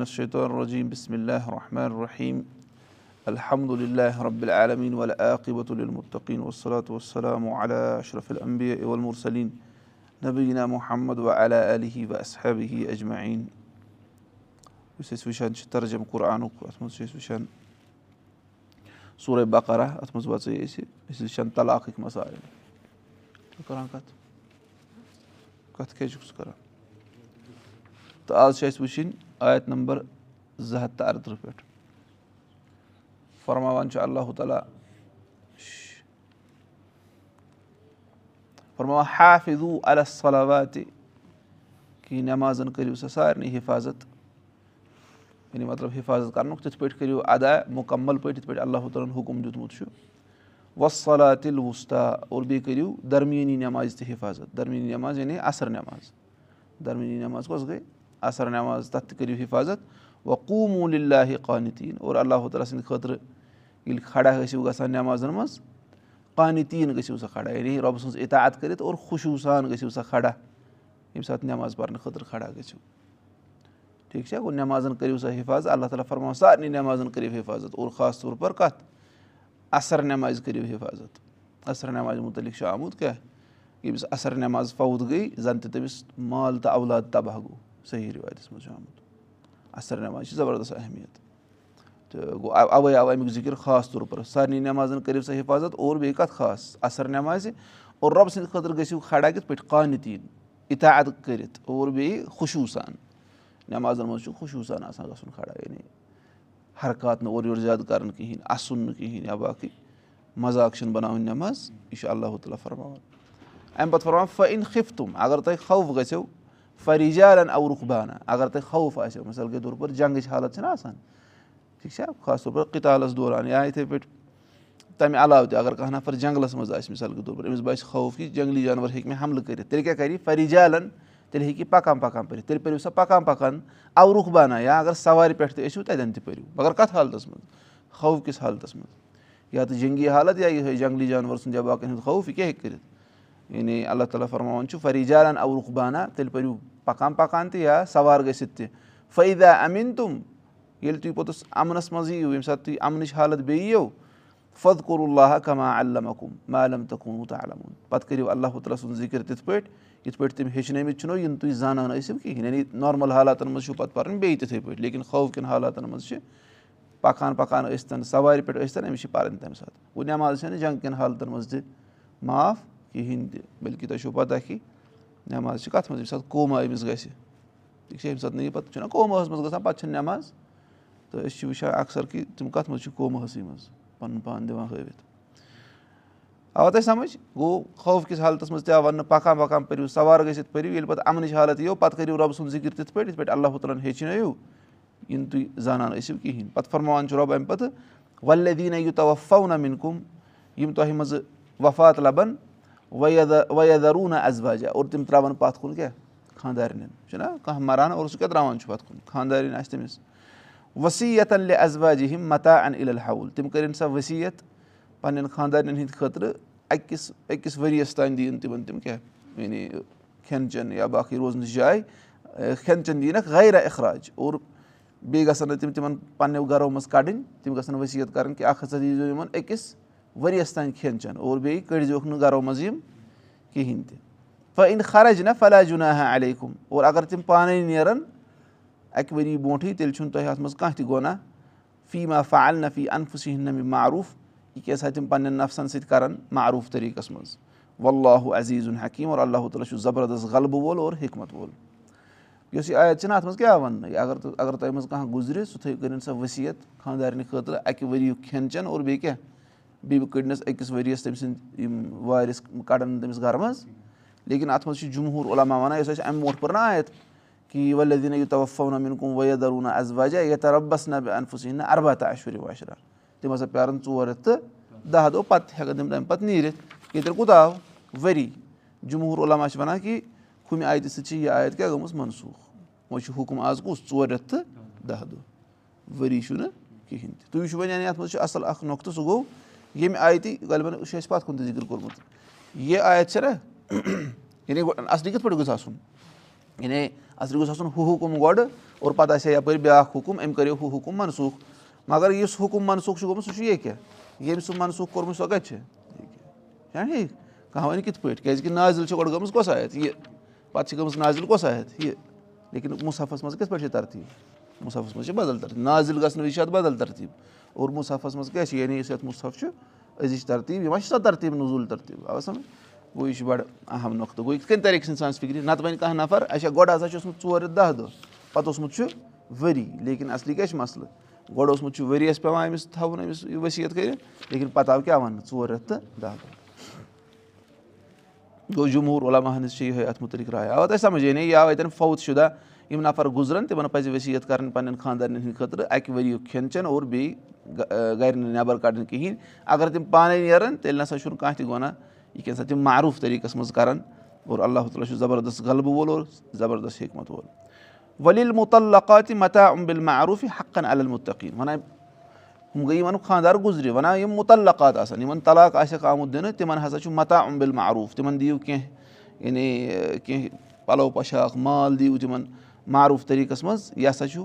الشیطان الرجیم بسم اللہ الرحمن الرحیم الحمد للہ رب والصلاة والسلام علی اشرف الانبیاء والمرسلین نبینا محمد وعلى آلہ واصحابہ اجمعین یُس أسۍ وٕچھان چھِ ترجم قرآنُک اَتھ منٛز چھِ أسۍ وٕچھان سورہ بقرہ اَتھ منٛز وَژٲے أسۍ أسۍ ٲسۍ وٕچھان طلاقٕکۍ مسایل کَران کَتھ کَتھ کیٛازِ چھُکھ ژٕ کَران تہٕ آز چھِ اَسہِ وٕچھِنۍ آیت نمبر زٕ ہَتھ تہٕ اَرتٕرٛہ پٮ۪ٹھ فرماوان چھُ اللہُ تعالیٰ فرماوان حافظوٗ الصلواتہِ کہِ نٮ۪مازن کٔرِو سا سارنٕے حِفاظت یعنی مطلب حِفاظت کرنُک تِتھ پٲٹھۍ کٔرِو ادا مُکمل پٲٹھۍ یِتھ پٲٹھۍ اللہُ تعالیٰ ہن حُکُم دیُتمُت چھُ وصلاتِل وُستا اور بیٚیہِ کٔرِو درمیٲنی نٮ۪مازِ تہِ حِفاظت درمیٲنی نٮ۪ماز یعنی اثر نٮ۪ماز درمیٲنی نٮ۪ماز کۄس گٔے اثر نٮ۪ماز تَتھ تہِ کٔرِو حِفاظت وقوٗموٗل اللہِ قانتیٖن اور اللہُ تعالیٰ سٕنٛدِ خٲطرٕ ییٚلہِ کھڑا ٲسِو گژھان نٮ۪مازن منٛز قانتیٖن گٔژھِو سا کھڑا یعنی رۄبہٕ سٕنٛز اِطاعت کٔرِتھ اور خوشوٗ سان گٔژھِو سا کھڑا ییٚمہِ ساتہٕ نٮ۪ماز پرنہٕ خٲطرٕ کھڑا گٔژھِو ٹھیٖک چھا گوٚو نٮ۪مازن کٔرِو سا حِفاظت اللہ تعالیٰ فرماوان سارنٕے نٮ۪مازن کٔرِو حِفاظت اور خاص طور پر کَتھ اثر نٮ۪مازِ کٔرِو حِفاظت اثر نٮ۪مازِ مُتعلِق چھُ آمُت کیٛاہ ییٚمِس اثر نٮ۪ماز فوت گٔے زن تہِ تٔمِس مال تہٕ اولاد تباہ گوٚو صحیح رِوایتَس منٛز چھُ آمُت اثر نٮ۪ماز چھِ زبردست اہمیت تہٕ گوٚو اَوَے آو اَمیُک ذِکِر خاص طور پر سارنٕے نٮ۪مازن کٔرِو سا حِفاظت اور بیٚیہِ کَتھ خاص. اثر نٮ۪مازِ اور رۄبہٕ سٕنٛدِ خٲطرٕ گٔژھِو کھڑا کِتھ پٲٹھۍ قانتیٖن. اِطاعت کٔرِتھ اور بیٚیہِ خوشوٗ سان نٮ۪مازن منٛز چھُ خوشوٗ سان آسان گژھُن کھڑا یعنی حرکات نہٕ اورٕ یورٕ زیادٕ کَرُن کِہیٖنۍ اَسُن نہٕ کِہیٖنۍ یا باقٕے مذاق چھِنہٕ بَناوٕنۍ نٮ۪ماز یہِ چھُ اللہُ تعالیٰ فرماوان اَمہِ پَتہٕ فرماوان فعن خِفتُم. اگر تۄہہِ خوف گژھیو فریجالن او رُخ بانہ اگر تۄہہِ خوف آسیو مِثال کے طور پر جنٛگٕچ حالت چھِنہ آسان. ٹھیٖک چھا خاص طور پر کِتالَس دوران. یا یِتھَے پٲٹھۍ تَمہِ علاوٕ تہِ اگر کانٛہہ نفر جنٛگلَس منٛز آسہِ مِثال کے طور پر أمِس باسہِ خوف کہِ جنٛگلی جانور ہیٚکہِ مےٚ حملہٕ کٔرِتھ تیٚلہِ کیٛاہ کَرِ فریجالن تیٚلہِ ہیٚکہِ یہِ پَکان پَکان پٔرِتھ تیٚلہِ پٔرِو سا پَکان پَکان او رُخ بانہ یا اگر سوارِ پٮ۪ٹھ تہِ ٲسِو تَتٮ۪ن تہِ پٔرِو مگر کَتھ حالتَس منٛز خوف کِس حالتَس منٛز یا تہٕ جنٛگی حالت یا یِہوٚے جنٛگلی جانور سُنٛد یا باقٕیَن ہُنٛد خوف یہِ کیٛاہ ہیٚکہِ کٔرِتھ یعنی اللہ تعالیٰ فرماوان چھُ فریجالن او رُخ بانہ تیٚلہِ پٔرِو پَکان پَکان تہِ یا سوار گٔژھِتھ تہِ فٲیدا امیٖن تِم ییٚلہِ تُہۍ پوٚتُس اَمنَس منٛز یِیِو ییٚمہِ ساتہٕ تُہۍ اَمنٕچ حالت بیٚیہِ یِیو فد کوٚر اللہ کما علمکُم مالم تکُن تعلیٰ پَتہٕ کٔرِو اللہ تعالیٰ سُنٛد ذِکِر تِتھ پٲٹھۍ یِتھ پٲٹھۍ تِم ہیٚچھنٲمٕتۍ چھِنو یِم تُہۍ زانان ٲسِو کِہیٖنۍ یعنی نارمل حالاتن منٛز چھُو پَتہٕ پَرُن بیٚیہِ تِتھٕے پٲٹھۍ لیکِن خوفکٮ۪ن حالاتن منٛز چھِ پَکان پَکان ٲسۍتَن سوارِ پٮ۪ٹھ ٲسۍتَن أمِس چھِ پَرٕنۍ تَمہِ ساتہٕ گوٚو نٮ۪ماز چھَنہٕ جنٛگ کٮ۪ن حالتن منٛز تہِ معاف کِہیٖنۍ تہِ بٔلکہِ تۄہہِ چھُو پَتہ کہِ نٮ۪ماز چھِ کَتھ منٛز ییٚمہِ ساتہٕ کوما أمِس گژھِ ٹھیٖک چھا ییٚمہِ ساتہٕ نہٕ یہِ پَتہٕ چھُنہ کوماہَس منٛز گژھان پَتہٕ چھِنہٕ نٮ۪ماز تہٕ أسۍ چھِ وٕچھان اَکثر کہِ تِم کَتھ منٛز چھِ کومہَسٕے منٛز پَنُن پان دِوان ہٲوِتھ آوا تۄہہِ سَمٕجھ گوٚو خوف کِس حالتَس منٛز تہِ آو وَننہٕ پَکان پَکان پٔرِو سوار گٔژھِتھ پٔرِو ییٚلہِ پَتہٕ اَمنٕچ حالت یِیو پَتہٕ کٔرِو رۄبہٕ سُنٛد ذِکِر تِتھ پٲٹھۍ یِتھ پٲٹھۍ اللہُ تعالیٰ ہَن ہیٚچھنٲیِو یِم تُہۍ زانان ٲسِو کِہیٖنۍ پَتہٕ فرماوان چھُ رۄب اَمہِ پَتہٕ وَلے دیٖنا یوٗتاہ وفو نہ مِن کُم یِم تۄہہِ منٛزٕ وفات لَبَن وَیدا روٗنا اَزواجا اور تِم ترٛاوَن پَتھ کُن کیٛاہ خاندارٮ۪ن چھُنہ کانٛہہ مَران اور سُہ کیٛاہ ترٛاوان چھُ پَتھ کُن خاندارٮ۪ن آسہِ تٔمِس ؤسیٖتَن لے اَزواجہِ ہِم متا اَن الحول. تِم کٔرِنۍ سۄ ؤسیٖت پنٕنٮ۪ن خاندارٮ۪ن ہِنٛدِ خٲطرٕ أکِس أکِس ؤرِیَس تانۍ دِیِن تِمَن تِم کیٛاہ؟ یعنی کھٮ۪ن چٮ۪ن یا باقٕے روزنٕچ جاے کھٮ۪ن چٮ۪ن دِیِنَکھ غیرا اخراج. اور بیٚیہِ گژھن نہٕ تِم تِمَن پنٛنیو گرو منٛز کَڑٕنۍ تِم گژھن ؤسیٖت کَرٕنۍ کہِ اکھ ہسا دیٖزیو یِمَن أکِس ؤرِیَس تانۍ کھٮ۪ن چٮ۪ن اور بیٚیہِ کٔڑزِہوکھ نہٕ گرو منٛز یِم کِہیٖنۍ تہِ فٲیِن خرٕچ نہ فلاجُنا علیکُم. اور اگر تِم پانَے نیرَن اَکہِ ؤری برونٛٹھٕے تیٚلہِ چھُنہٕ تۄہہِ اَتھ منٛز کانٛہہ تہِ گۄناہ فی ما فعال نہ فی اَنفُسی ہِنٛد نہ معروٗف. یہِ کیٛاہ سا تِم پنٕنٮ۪ن نفسَن سۭتۍ کَرَن؟ معروٗف طٔریٖقَس منٛز واللہ عزیٖزُن حکیٖم اور اللہُ تعالیٰ چھُ زبردست غلبہٕ وول اور حکمت وول یۄس یہِ آیت چھِنہ اَتھ منٛز کیٛاہ وَننہٕ یہِ اگر اگر تۄہہِ منٛز کانٛہہ گُزرِ سُہ تھٲیِو کٔرِنۍ سۄ ؤسیٖت خاندارنہِ خٲطرٕ اَکہِ ؤریُک کھٮ۪ن چٮ۪ن اور بیٚیہِ کیٛاہ بیٚیہِ کٔڑنَس أکِس ؤرِیَس تٔمۍ سٕنٛدۍ یِم وارِس کَڑان تٔمِس گرٕ منٛز. لیکِن اَتھ منٛز چھُ جمہوٗر علاما وَنان یۄس اَسہِ اَمہِ برونٛٹھ پٔر نہ آیت کہِ دیٖنا یوٗتاہ وفو نہ مِن کُم وَیا روٗنا اَزواجا ییٚتہِ رۄبَس نہ بہٕ اَنفُسیٖن نہ اَربا تہٕ اَشوُرِ واشرا تِم ہسا پیارَن ژور رٮ۪تھ تہٕ دَہ دۄہ پَتہٕ ہٮ۪کَن تِم تَمہِ پَتہٕ نیٖرِتھ۔ ییٚتہِ کوٗتاہ آو ؤری۔ جمہوٗر علاما چھِ وَنان کہِ ہُمہِ آیتہِ سۭتۍ چھِ یہِ آیت کیٛاہ گٔمٕژ؟ منسوٗخ۔ وۄنۍ چھُ حُکُم آز کُس؟ ژور رٮ۪تھ تہٕ دَہ دۄہ۔ ؤری چھُنہٕ کِہیٖنۍ تہِ۔ تُہۍ وٕچھِو وۄنۍ یعنی اَتھ منٛز چھُ اَصٕل اکھ نۄقطہٕ سُہ گوٚو ییٚمہِ آیتہِ غالبن چھُ اَسہِ پَتھ کُن تہِ ذِکِر کوٚرمُت۔ یہِ آیت چھےٚ نہ یعنی اَصلی کِتھ پٲٹھۍ گوٚژھ آسُن؟ یعنی اَصلی گوٚژھ آسُن ہُہ حُکُم گۄڈٕ اور پَتہٕ آسہِ ہا یَپٲرۍ بیٛاکھ حُکُم أمۍ کٔرِو ہُہ حُکُم منسوٗخ۔ مگر یُس حُکُم منسوٗخ چھُ گوٚمُت سُہ چھُ یہِ کیٛاہ؟ ییٚمۍ سُہ منسوٗخ کوٚرمُت سۄ کَتہِ چھِ؟ چھا ٹھیٖک کانٛہہ وَنہِ کِتھ پٲٹھۍ؟ کیٛازِکہِ نازِل چھِ گۄڈٕ گٔمٕژ کۄس آیَتھ یہِ۔ پَتہٕ چھِ گٔمٕژ نازِل کۄس آیَتھ یہِ۔ لیکِن مُصحفَس منٛز کِتھ پٲٹھۍ چھِ ترتیٖب مُصحفَس منٛز چھِ بدل ترتیٖب۔ نازِل گژھنہٕ وِزِ چھِ اَتھ بدل ترتیٖب۔ اور مُصحفَس منٛز کیٛاہ چھِ؟ یعنی یُس یَتھ مُصحف چھُ أزِچ ترتیٖب ما چھِ سۄ ترتیٖب نزوٗل ترتیٖب۔ آو سَمٕجھ؟ گوٚو یہِ چھُ بَڑٕ اہم نۄقطہٕ گوٚو یِتھ کٔنۍ تَرِ أکِس اِنسانَس فِکرِ نَتہٕ وَنہِ کانٛہہ نَفر اچھا گۄڈٕ ہسا چھُ اوسمُت ژور رٮ۪تھ دہ دۄہ پَتہٕ اوسمُت چھُ ؤری۔ لیکِن اَصلی کیاہ چھُ مَسلہٕ؟ گۄڈٕ اوسمُت چھُ ؤریَس پیٚوان أمِس تھاوُن أمِس یہِ ؤسِیت کٔرِتھ لیکِن پَتہٕ آو کیاہ وَننہٕ؟ ژور رٮ۪تھ تہٕ دہ دۄہ۔ گوٚو جموٗر علاما ہنٛز چھِ یِہوے اَتھ مُتعلِق راے آو تۄہہِ سَمجھ یعنی یہِ آو اَتؠن فوت شُدا یِم نَفر گُزرن تِمن پَزِ ؤسِیت کَرٕنۍ پَنٕنٮ۪ن خاندارنٮ۪ن ہِنٛدِ خٲطرٕ اَکہِ ؤری یُک کھٮ۪ن چٮ۪ن اور بیٚیہِ گرِ نہٕ نٮ۪بر کَڑٕنۍ کِہینۍ۔ اَگر تِم پانے نیرن تیٚلہِ نسا چھُنہٕ کانٛہہ تہِ گۄناہ یہِ کیٛاہ سا تِم معروٗف طٔریٖقَس منٛز کران اور اللہ تعالیٰ چھُ زَبردست غلبہٕ وول اور زَبردست حکمت وول۔ ؤلیٖل مُتعلقات متا عُمبِل معروٗف حقن المُتقیٖن وَنان ہُم گٔے یِمن خانٛدار گُزرِ وَنان یِم مُتعلقات آسان یِمن طلاق آسٮ۪کھ آمُت دِنہٕ تِمن ہسا چھُ متا عُمبِل معروٗف تِمن دِیِو کیٚنٛہہ یعنی کیٚنٛہہ پَلو پۄشاک مال دِیِو تِمن معروٗف طٔریٖقَس منٛز یہِ ہسا چھُ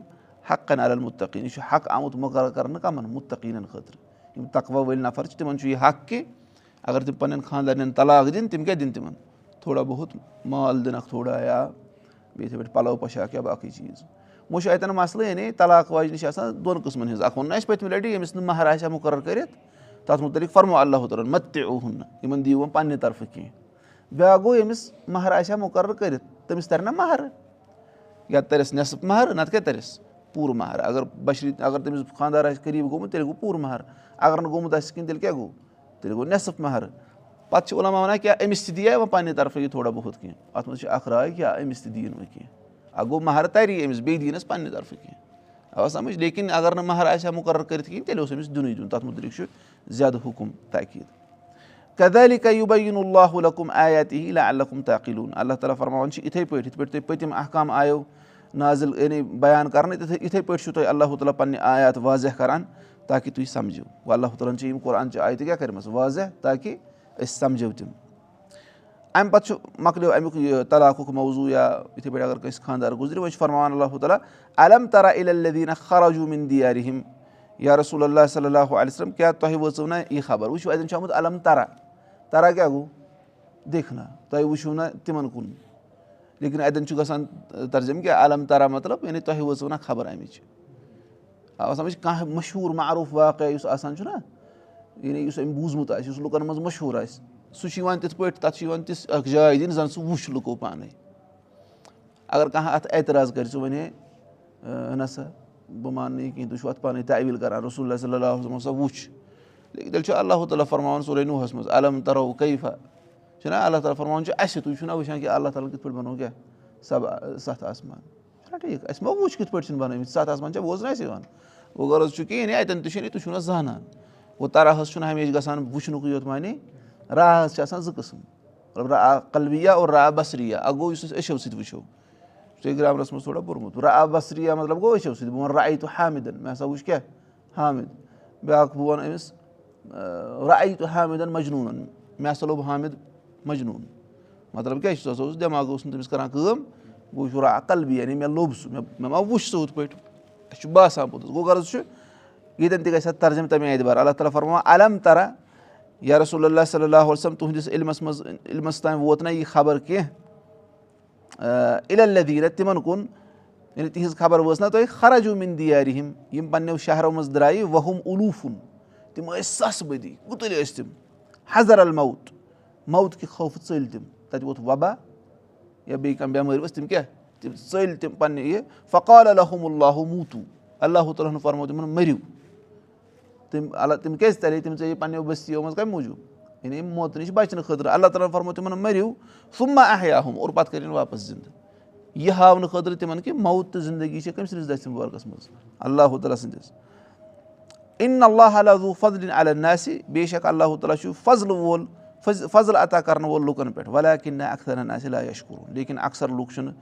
حقن المُتقیٖن یہِ چھُ حق آمُت مُقرر کرنہٕ کَمن مُتقیٖنن خٲطرٕ۔ یِم تقوا وٲلۍ نَفر چھِ تِمن چھُ یہِ حق کہِ اَگر تِم پَنٕنٮ۪ن خاندارنٮ۪ن طلاق دِنۍ تِم کیاہ دِنۍ تِمن؟ تھوڑا بہت مال دِنکھ تھوڑا یا بیٚیہِ یِتھٕے پٲٹھۍ پَلو پۄشاک یا باقٕے چیٖز۔ وۄنۍ چھُ اَتؠن مَسلہٕ یعنی طلاق واجنہِ چھِ آسان دۄن قٕسمَن ہٕنٛز۔ اکھ ووٚن نہٕ اَسہِ پٔتمہِ لَٹہِ ییٚمِس نہٕ مہر آسہِ ہا مُقرر کٔرِتھ تَتھ مُتعلِق فرمو اللہ تعالیٰ ہن مت تہِ اوہُن نہٕ یِمن دِیِو وۄنۍ پَننہِ طرفہٕ کینٛہہ۔ بیاکھ گوٚو ییٚمِس مہر آسہِ ہا مُقرر کٔرِتھ تٔمِس تَرِ نا مہر یا تَرٮ۪س نٮ۪صٕف مہر نَتہٕ کیاہ تَرٮ۪س پوٗرٕ مہر۔ اَگر بشری اَگر تٔمِس خانٛدار آسہِ قریٖب گوٚمُت تیٚلہِ گوٚو پوٗرٕ مہر۔ اَگر نہٕ گوٚمُت آسہِ کِہینۍ تیٚلہِ کیاہ گوٚو؟ تیٚلہِ گوٚو نٮ۪صٕف مہر۔ پَتہٕ چھِ علاما وَنان کیاہ أمِس تہِ دِیا وۄنۍ پَنٕنہِ طرفہٕ یہِ تھوڑا بہت کینٛہہ۔ اَتھ منٛز چھِ اکھ راے کیاہ أمِس تہِ دِیِن وۄنۍ کینٛہہ۔ اکھ گوٚو مہر تَری أمِس بیٚیہِ دِیٖنَس پَنٕنہِ طرفہٕ کینٛہہ۔ آ سَمٕجھ؟ لیکِن اَگر نہٕ مہر آسہِ ہا مُقرر کٔرِتھ کِہینۍ تیٚلہِ اوس أمِس دیُنٕے دیُن تَتھ مُتعلِق چھُ زیادٕ حُکُم تاکیٖد کدلی کیوٗبیٖن اللہ لکُم آیاتی اللہُم تاقیٖلوٗن اللہ تعالیٰ فرماوان چھِ یِتھٕے پٲٹھۍ یِتھ پٲٹھۍ تۄہہِ پٔتِم احکام آیو نازِل یعنی بیان کرنہٕ یِتھٕے پٲٹھۍ چھُو تۄہہِ اللہ تعالیٰ پَنٕنہِ آیات واضح کران تاکہِ تُہۍ سَمجِو اللہ تعالیٰ ہن چھِ یِم قۄران چہِ آیہِ تہِ کیاہ کٔرمٕژ واضح تاکہِ أسۍ سَمجو تِم اَمہِ پَتہٕ چھُ مۄکلیو اَمیُک یہِ طلاقُک موضوٗع یا یِتھٕے پٲٹھۍ اَگر کٲنٛسہِ خانٛدار گُزرِ وۄنۍ چھُ فرماوان اللہ تعالیٰ علم ترا الدیٖنہ خراجوٗمِن دیارِہِم یا رسول اللہ صلی اللہُ علیہ وسلم کیٛاہ تۄہہِ وٲژٕو نہ یہِ خبر. وٕچھِو اَتؠن چھُ آمُت علم ترا ترا کیٛاہ گوٚو دیکھنا تۄہہِ وٕچھِو نہ تِمن کُن لیکِن اَتؠن چھُ گژھان ترجم کیٛاہ علم ترا مطلب یعنی تۄہہِ وٲژٕو نہ خبر اَمِچ آ سَمجھ کانٛہہ مشہوٗر معروٗف واقع یُس آسان چھُنہ یعنی یُس أمۍ بوٗزمُت آسہِ یُس لُکَن منٛز مشہوٗر آسہِ سُہ چھُ یِوان تِتھ پٲٹھۍ تَتھ چھُ یِوان تِژھ اکھ جاے دِنۍ زَن سُہ وٕچھ لُکو پانے اَگر کانٛہہ اَتھ اعتراض کَرِ ژٕ وَنے نہ سا بہٕ ماننہٕ کِہینۍ تُہۍ چھِو اَتھ پانے تعویٖل کران رسول صلی اللہ سا وٕچھ تیٚلہِ چھُ اللہ تعالیٰ فرماوان سورُے نوٗہَس منٛز علم تَرو کیفا چھُنہ اللہ تعالیٰ فرماوان چھُ اَسہِ تُہۍ چھُو نہ وٕچھان کہِ اللہ تعالیٰ کِتھ پٲٹھۍ بَنو کیٛاہ سب سَتھ آسمان چھُنہ ٹھیٖک اَسہِ ما وٕچھ کِتھ پٲٹھۍ چھِنہٕ بَنٲومٕتۍ سَتھ آسمان چھا بوزنہٕ اَسہِ یِوان وۄنۍ غرض چھُ کہِ یعنی اَتؠن تہِ چھُنہٕ تُہۍ چھُو نہ زانان گوٚو تَرہَس چھُنہٕ ہمیشہِ گژھان وٕچھنُکُے یوت مانے راحس چھِ آسان زٕ قٕسٕم را کلبیا اور را بصریا اکھ گوٚو یُس أسۍ أچھو سۭتۍ وٕچھو تُہۍ گرامرَس منٛز تھوڑا پوٚرمُت را بصریا مطلب گوٚو أچھو سۭتۍ بہٕ وَنہٕ رایہِ تہٕ حامِدن مےٚ ہسا وٕچھ کیاہ حامِد بیاکھ وَنہٕ أمِس رایہِ تہٕ حامِدن مجنوٗنن مےٚ ہسا لوٚب حامِد مجنوٗن مطلب کیاہ چھُ سُہ ہسا اوس دٮ۪ماغ اوس نہٕ تٔمِس کران کٲم بہٕ وٕچھ را کلبی یعنی مےٚ لوٚب سُہ مےٚ ما وٕچھ سُہ ہُتھ پٲٹھۍ اَسہِ چھُ باسان پوٚتُس گوٚو غرض چھُ ییٚتٮ۪ن تہِ گژھِ ہا ترجم تَمہِ اعتبار اللہ تعالیٰ فرما علم ترا یا رسول اللہ صلی اللہ وسلم تُہنٛدِس علمَس منٛز علمَس تام ووت نہ یہِ خبر کینٛہہ اِلدیٖنہ تِمن کُن یعنی تِہنٛز خبر وٲژ نہ تۄہہِ خراجوٗ مِن دیارِہِم یِم پنٕنٮ۪و شہرو منٛز درٛایہِ وُہُم اُلوٗفُن تِم ٲسۍ سَس بٔدی گُتٕلۍ ٲسۍ تِم حضر الموت موت کہِ خوفہٕ ژٔلۍ تِم تَتہِ ووت وبا یا بیٚیہِ کانٛہہ بٮ۪مٲرۍ ؤژھ تِم کیٛاہ تِم ژٔلۍ تِم پنٕنہِ یہِ فقال الحم اللہُ موٗتوٗ اللہ تعالیٰ ہن فرمو تِمن مٔرِو تِم اللہ تِم کیازِ تَلے تِم ژےٚ پنٕنٮ۪و بٔستِیو منٛز کَمہِ موٗجوٗب یعنی موتہٕ نِش بَچنہٕ خٲطرٕ اللہ تعالیٰ ہن فرمو تِمن مٔرِو ہُم اور پَتہٕ کٔرِنۍ واپَس زِندٕ یہِ ہاونہٕ خٲطرٕ تِمن کہِ موت تہٕ زندگی چھِ کٔمۍ سٕنٛدِس دٔسۍ مُبارکَس منٛز اللہ تعالیٰ سٕنٛدِس اِن اللہ علیٰ فضلِن علیہ آسہِ بے شک اللہ تعالیٰ چھُ فضلہٕ وول فضل عطا کرنہٕ وول لُکن پٮ۪ٹھ ولیٰ کِنۍ نہ اَختر ہن آسہِ لایشکُر لیکِن اَکثر لُکھ چھِنہٕ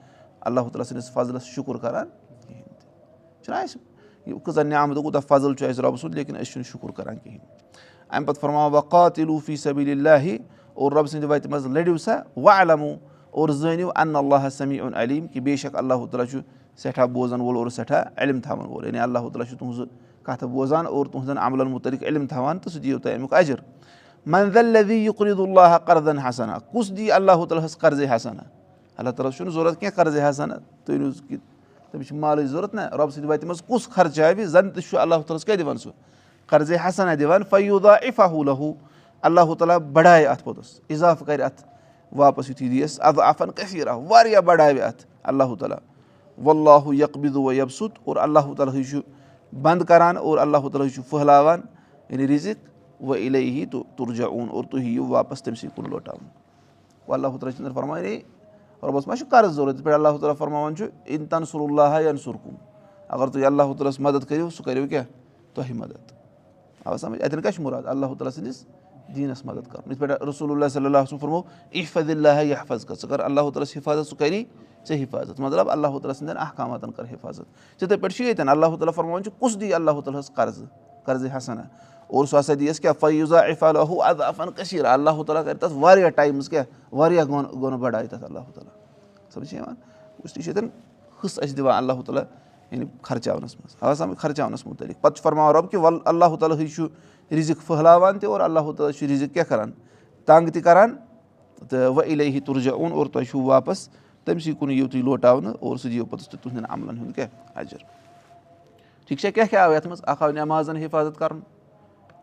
اللہ تعالیٰ سٕنٛدِس فضلس شُکُر کران کِہینۍ تہِ چھُنہ اَسہِ کۭژاہ نعمت کوٗتاہ فضل چھُ اَسہِ رۄبہٕ سُنٛد لیکِن أسۍ چھِنہٕ شُکُر کران کِہینۍ اَمہِ پَتہٕ فرماو وقات لوٗفی صبیٖل اللہِ اور رۄبہٕ سٕنٛدِ وَتہِ منٛز لٔڑِو سا وَ علمو اور زٲنِو اَن اللہ سمی علیٖم کہِ بے شک اللہ تعالیٰ چھُ سٮ۪ٹھاہ بوزَن وول اور سٮ۪ٹھاہ علم تھاوَن وول یعنی اللہ تعالیٰ چھُ تُہٕنٛزٕ کَتھٕ بوزان اور تُہنٛزَن عملَن مُتعلِق علم تھاوان تہٕ سُہ دِیِو تۄہہِ اَمیُک اَجر منزی یُقریٖد اللہ قرضن حسنا؟ کُس دی اللہ تعالیٰ ہَس قرضے حسنا. اللہ تعالیٰ چھُنہٕ ضوٚرَتھ کینٛہہ قرضے حسنا؟ تُہۍ کہِ تٔمِس چھِ مالٕچ ضوٚرَتھ نہ رۄبہٕ سٕنٛدِ وَتہِ منٛز کُس خرچاوِ زَن تہِ چھُ اللہ تعالیٰ ہَس کیاہ دِوان سُہ قرضے حسنا دِوان فیوٗدا اِفاہوٗ لہوٗ اللہ تعالیٰ بَڑایہِ اَتھ پوٚتُس اِضافہٕ کَرِ اَتھ واپَس یُتھُے دِیَس اَدٕ آفَن کٔثیٖر آ واریاہ بَڑاوِ اَتھ اللہ تعالیٰ وَاللہُ یقبِدُ و یبسُت اور اللہ تعالیٰ چھُ بنٛد کَران اور اللہ تعالیٰ چھُ پھٔہلاوان یعنی رِزِق وۄنۍ اِلے اوٚن اور تُہۍ یِیِو واپَس تٔمۍ سٕے کُن لوٹاوُن۔ وۄنۍ اللہ تعالیٰ چھِ فرماوان ہے رۄبَس ما چھُ قرض ضوٚرَتھ یِتھ پٲٹھۍ اللہ تعالیٰ فرماوان چھُ اِن تنسُر اللہ یَنسُر کُن اگر تُہۍ اللہ تعالیٰ ہَس مدد کٔرِو سُہ کٔرِو کیٛاہ تۄہہِ مدد۔ آ سَمٕجھ اَتٮ۪ن کیٛاہ چھُ مُراد اللہ تعالیٰ سٕنٛدِس دیٖنَس مدد کَرُن یِتھ پٲٹھۍ رسول اللہ صلی اللہ سُنٛد فرمو اِفد اللہ حفظ کر ژٕ کر اللہ تعالیٰ ہَس حِفاظت ژٕ کَری ژےٚ حِفاظت۔ مطلب اللہ تعالیٰ سٕنٛدٮ۪ن احکاماتَن کَر حِفاظت۔ تِتھَے پٲٹھۍ چھُ ییٚتٮ۪ن اللہ تعالیٰ فرماوان چھُ کُس دی اللہ تعالیٰ ہَس قرضہٕ حسنا اور سُہ ہسا دِیَس کیٛاہ اَفن کٔشیٖر اللہ تعالیٰ کَرِ تَتھ واریاہ ٹایمَس کیٛاہ واریاہ گۄنہٕ بَڑایہِ تَتھ اللہ تعالیٰ۔ چھِ ییٚتٮ۪ن حِصہٕ اَسہِ دِوان اللہ تعالیٰ یعنی خرچاونَس منٛز خرچاونَس مُتعلِق۔ پَتہٕ چھُ فرماوان رۄب کہِ وَلہٕ اللہ تعالیٰ چھُ رِزِق پھٔہلاوان تہِ اور اللہ تعالیٰ چھُ رِزِق کیٛاہ کَران تنٛگ تہِ کَران تہٕ وۄنۍ اِلے ہی تُرجا اوٚن اور تۄہہِ چھُو واپَس تٔمۍ سٕے کُن یِیِو تُہۍ لوٹاونہٕ اور سُہ دِیِو پوٚتُس تہِ تُہنٛدٮ۪ن عملَن ہُنٛد کیٛاہ اَجر ٹھیٖک چھا کیٛاہ کیٛاہ آو یَتھ منٛز اکھ آو نٮ۪مازَن حِفاظت کَرُن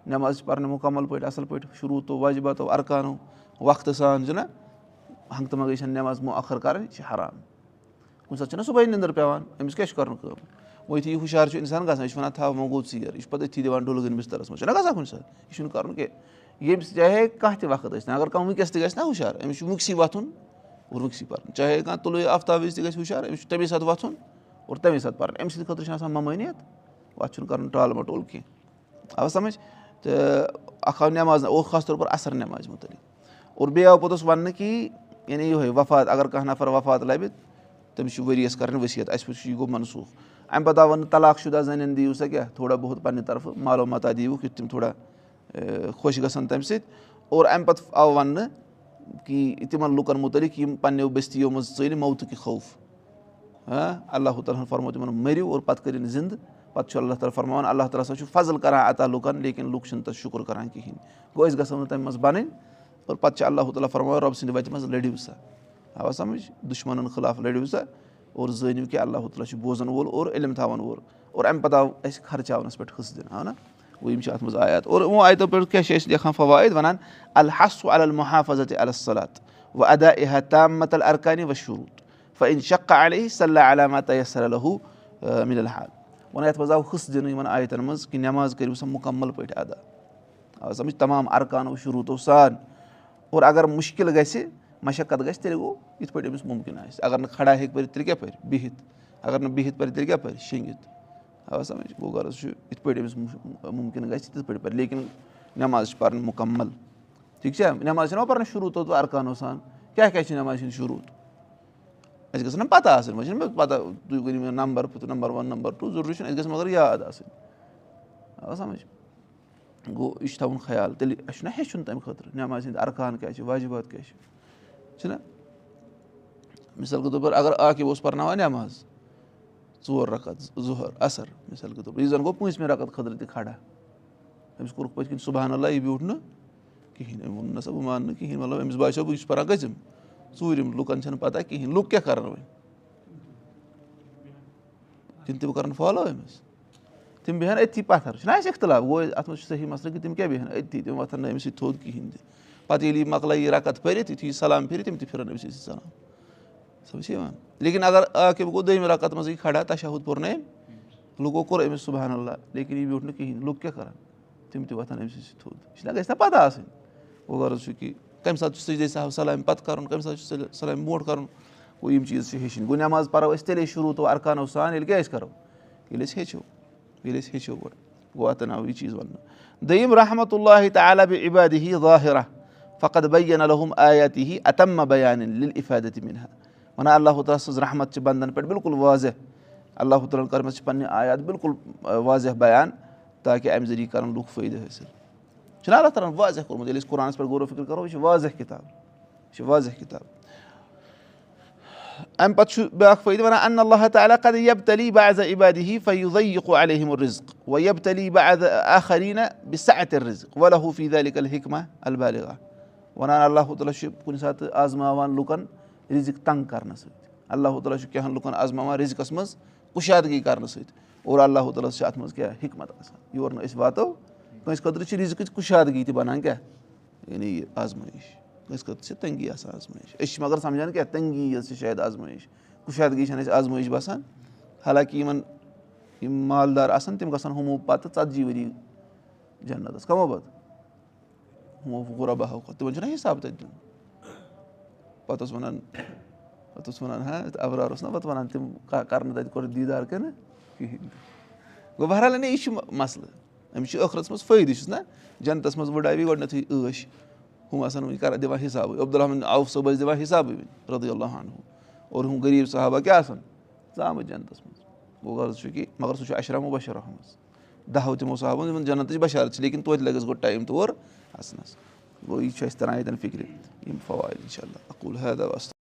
نٮ۪ماز چھِ پَرنہِ مُکمل پٲٹھۍ اَصٕل پٲٹھۍ شروٗع تو واجِباتو اَرکانو وقتہٕ سان چھُنہ ہنٛگتہٕ منٛگٕے چھَنہٕ نٮ۪ماز مُخر کَرٕنۍ یہِ چھِ حرام کُنہِ ساتہٕ چھُنہ صُبحٲے نِندٕر پٮ۪وان أمِس کیٛاہ چھُ کَرُن کٲم وۄنۍ یُتھُے یہِ ہُشار چھُ اِنسان گژھان یہِ چھُ وَنان تھاو وۄنۍ گوٚو ژیر یہِ چھُ پَتہٕ أتھی دِوان ڈُلگٕنۍ بِستَرَس منٛز چھُنہ گژھان کُنہِ ساتہٕ یہِ چھُنہٕ کَرُن کینٛہہ ییٚمِس چاہے کانٛہہ تہِ وقت ٲسۍ اگر کانٛہہ وٕنکٮ۪س تہِ گژھِ نہ ہُشار أمِس چھُ وٕنکسٕے وۄتھُن اور وٕنکسٕے پَرُن چاہے کانٛہہ تُلُے آفتاب وِزِ تہِ گژھِ ہُشار أمِس چھُ تَمے ساتہٕ وۄتھُن اور تَمے ساتہٕ پَرُن أمۍ سٕنٛدِ خٲطرٕ چھُنہٕ آسان ممٲنِیت اَتھ چھُنہٕ کَرُن ٹال مَٹول کینٛہہ آو سَمٕجھ تہٕ اکھ آو نٮ۪ماز اور خاص طور پر اَثر نٮ۪مازِ مُتعلِق اور بیٚیہِ آو پوٚتُس وَننہٕ کہِ یعنی یِہوے وفات اگر کانٛہہ نَفر وفات لَبہِ تٔمِس چھُ ؤرۍ یَس کَرٕنۍ ؤسِیت اَسہِ وٕچھ یہِ گوٚو مَنسوٗخ اَمہِ پَتہٕ آو وَننہٕ طلاق شُدا زَنٮ۪ن دِیِو سا کیٛاہ تھوڑا بہت پَنٕنہِ طرفہٕ معلوٗماتا دِیِوُکھ یُتھ تِم تھوڑا خۄش گژھن تَمہِ سۭتۍ اور اَمہِ پَتہٕ آو وَننہٕ کہِ تِمن لُکن مُتعلِق یِم پَنٕنیو بٔستِیو منٛز ژٔلۍ موتُکہِ خوف۔ اللہ تعالیٰ ہن فرمو تِمن مٔرِو اور پَتہٕ کٔرِنۍ زِندٕ۔ پَتہٕ چھُ اللہ تعالیٰ فرماوان اللہ تعالیٰ ہسا چھُ فضل کران عطا لُکن لیکِن لُکھ چھِنہٕ تَتھ شُکُر کران کِہینۍ گوٚو أسۍ گژھو نہٕ تَمہِ منٛز بَنٕنۍ اور پَتہٕ چھُ اللہ تعالیٰ فرماوان رۄبہٕ سٕنٛدِ وَتہِ منٛز لٔڑِو سا۔ آوا سَمجھ؟ دُشمَنن خٕلاف لٔڑِو سا اور زٲنِو کہِ اللہ تعالیٰ چھُ بوزَن وول اور علم تھاوَن وول اور اَمہِ پَتہٕ آو اَسہِ خرچاونَس پٮ۪ٹھ حِصہٕ دِنہٕ آو نہ گوٚو یِم چھِ اَتھ منٛز آیات۔ اور یِمو آیتو پٮ۪ٹھ کیاہ چھِ أسۍ لیکھان فوٲیِد وَنان الحسُ المحافظت علیت وَ ادا احا تامت الرکانہِ و شروٗط فن شکا علی صلی تیسر الہوٗ مِل الحال۔ وَنان یَتھ منٛز آو حِصہٕ دِنہٕ یِمن آیتَن منٛز کہِ نٮ۪ماز کٔرِو سا مُکمل پٲٹھۍ ادا۔ آ سَمجھ تمام اَرکانو شروٗعتو سان۔ اور اگر مُشکِل گژھِ مَشقت گژھِ تیٚلہِ گوٚو یِتھ پٲٹھۍ أمِس مُمکِن آسہِ۔ اگر نہٕ کھڑا ہیٚکہِ پٔرِتھ تیٚلہِ کیٛاہ پَرِ؟ بِہِتھ۔ اگر نہٕ بِہِتھ پَرِ تیٚلہِ کیٛاہ پَرِ؟ شیٚنٛگِتھ۔ آ سَمجھ؟ گوٚو غرض چھُ یِتھ پٲٹھۍ أمِس مُمکِن گژھِ تِتھ پٲٹھۍ پَرِ۔ لیکِن نٮ۪ماز چھِ پَرٕنۍ مُکمل۔ ٹھیٖک چھا؟ نٮ۪ماز چھَنہ پَرٕنۍ شروٗع تو اَرکانو سان کیٛاہ کیٛاہ چھِ نٮ۪مازِ ہِنٛدۍ شروٗع اَسہِ گژھن نہ پَتہ آسٕنۍ وۄنۍ چھِنہٕ مےٚ پَتہ۔ تُہۍ ؤنِو مےٚ number number one number two ضروٗری چھُنہٕ اَسہِ گژھِ مگر یاد آسٕنۍ۔ آ سَمجھ؟ گوٚو یہِ چھُ تھاوُن خیال۔ تیٚلہِ اَسہِ چھُنہ ہیٚچھُن تَمہِ خٲطرٕ۔ نٮ۪مازِ ہِنٛدۍ اَرکان کیٛاہ چھِ؟ واجِبات کیٛاہ چھِ چھُنہ مِثال کے طور پر اگر عاقب اوس پَرناوان نٮ۪ماز ژور رَقت ظُہر اَثر مِثال کے طور پر۔ یُس زَن گوٚو پٲنٛژمہِ رَقت خٲطرٕ تہِ کھڑا۔ أمِس کوٚرُکھ پٔتۍ کِنۍ صُبحن اللہ یہِ بیوٗٹھ نہٕ کِہیٖنۍ أمۍ ووٚن نہ سا بہٕ مانہٕ نہٕ کِہیٖنۍ مطلب أمِس باسیٚو بہٕ چھُس پَران گٔژھِم ژوٗرِم لُکَن چھَنہٕ پَتہ کِہیٖنۍ لُکھ کیٛاہ کَرَن وۄنۍ تِم کَرَن فالو أمِس تِم بیٚہن أتھی پَتھر۔ اَسہِ اِختِلاف گوٚو اَتھ منٛز چھُ صحیح مَسلہٕ کہِ تِم کیٛاہ بیٚہن أتھی تِم وۄتھن نہٕ أمِس سۭتۍ تھوٚد کِہیٖنۍ تہِ پَتہٕ ییٚلہِ یہِ مۄکلایہِ یہِ رَقت پٔرِتھ یُتھُے یہِ سَلام پھِرِ تِم تہِ پھِرَن أمِس سۭتۍ سَلام سَمجھ یِوان لیکِن اگر عاقب گوٚو دوٚیمہِ رَقت منٛزٕے کھڑا تَشہُد پوٚر نہٕ أمۍ لُکو کوٚر أمِس صُبحن اللہ لیکِن یہِ بیوٗٹھ نہٕ کِہیٖنۍ لُکھ کیٛاہ کَرَن تِم تہِ وۄتھن أمۍ سٕے سۭتۍ تھوٚد یہِ چھِنہ گژھِ نہ پَتہ آسٕنۍ گوٚو غرض چھُ کہِ کَمہِ ساتہٕ چھُ سُہ صاحب سَلامہِ پَتہٕ کَرُن کَمہِ ساتہٕ چھُ سَلامہِ برونٛٹھ کَرُن گوٚو یِم چیٖز چھِ ہیٚچھِنۍ گوٚو نٮ۪ماز پَرو أسۍ تیٚلے شروٗع تو اَرکانو سان ییٚلہِ کیٛاہ أسۍ الحم آیاتی ہی اتما بیان اِفادت مِنہا وَنان اللہ تعالیٰ سٕنٛز رحمت چھِ بنٛدن پٮ۪ٹھ بِلکُل واضح. اللہ تعالیٰ ہن کٔرمٕژ چھِ پَنٕنہِ آیات بِلکُل واضح بیان تاکہِ اَمہِ ذٔریعہٕ کَرَن لُکھ فٲیدٕ حٲصِل چھُنہ اللہ تعالیٰ ہن واضح کوٚرمُت ییٚلہِ أسۍ قۄرانَس پٮ۪ٹھ غورو فِکر کَرو یہِ چھِ واضح کِتاب یہِ چھِ واضح کِتاب. اَمہِ پَتہٕ چھُ بیٛاکھ فٲیدٕ وَنان اَن اللہ تعالیٰ الرزق و یب تلی بعض آخریٖنہ بِسعت الرزق ولحوٗفیٖد علی الحکمہ البالغ وَنان اللہ تعالیٰ چھُ کُنہِ ساتہٕ آزماوان لُکَن رِزق تنٛگ کَرنہٕ سۭتۍ۔ اللہ تعالیٰ چھُ کینٛہہ ہَن لُکَن آزماوان رِزقَس منٛز کُشادگی کَرنہٕ سۭتۍ۔ اور اللہ تعالیٰ ہَس چھِ اَتھ منٛز کیٛاہ حکمت آسان۔ یور نہٕ أسۍ واتو کٲنٛسہِ خٲطرٕ چھِ رِزقٕچ کُشادگی تہِ بَنان کیٛاہ؟ یعنی یہِ آزمٲیش۔ کٲنٛسہِ خٲطرٕ چھِ تنٛگی آسان آزمٲیش۔ أسۍ چھِ مگر سَمجان کیٛاہ تنٛگی یٲژ چھِ شاید آزمٲیش۔ کُشادگی چھَنہٕ اَسہِ آزمٲیش باسان۔ حالانکہِ یِمَن یِم مالدار آسان تِم گژھن ہُمو پَتہٕ ژَتجی ؤری جنتَس۔ کَمو پَتہٕ ہُمو کھۄتہٕ تِمَن چھُنہ حِساب تَتہِ دیُن پَتہٕ اوس وَنان پَتہٕ اوس وَنان ہا اَبرار اوس نہ پَتہٕ وَنان تِم کَرنہٕ تَتہِ کوٚر دیٖدار کِنہٕ کِہیٖنۍ گوٚو بہرحال یعنی یہِ چھُ مَسلہٕ أمِس چھُ ٲخرَس منٛز فٲیدٕ چھُس نہ جنتَس منٛز وٕڈاوی گۄڈنیٚتھٕے عٲش ہُم آسان وٕنہِ کَران دِوان حِسابٕے عبدالرحمٰن عوف صٲب ٲسۍ دِوان حِسابٕے وٕنہِ رۄدی اللہ اور ہُم غریٖب صحبہ کیٛاہ آسان ژامٕتۍ جنتَس منٛز گوٚو غرض چھُ کہِ مگر سُہ چھُ اَشرمو بشرَس منٛز دَہو تِمو صحبو یِمَن جنتٕچ بشارت چھِ لیکِن توتہِ لَگہِ اَسہِ گۄڈٕ ٹایم تور اَژنَس گوٚو یہِ چھُ اَسہِ تَران ییٚتٮ۪ن فِکرِ یِم فوارِ اِنشاء اللہ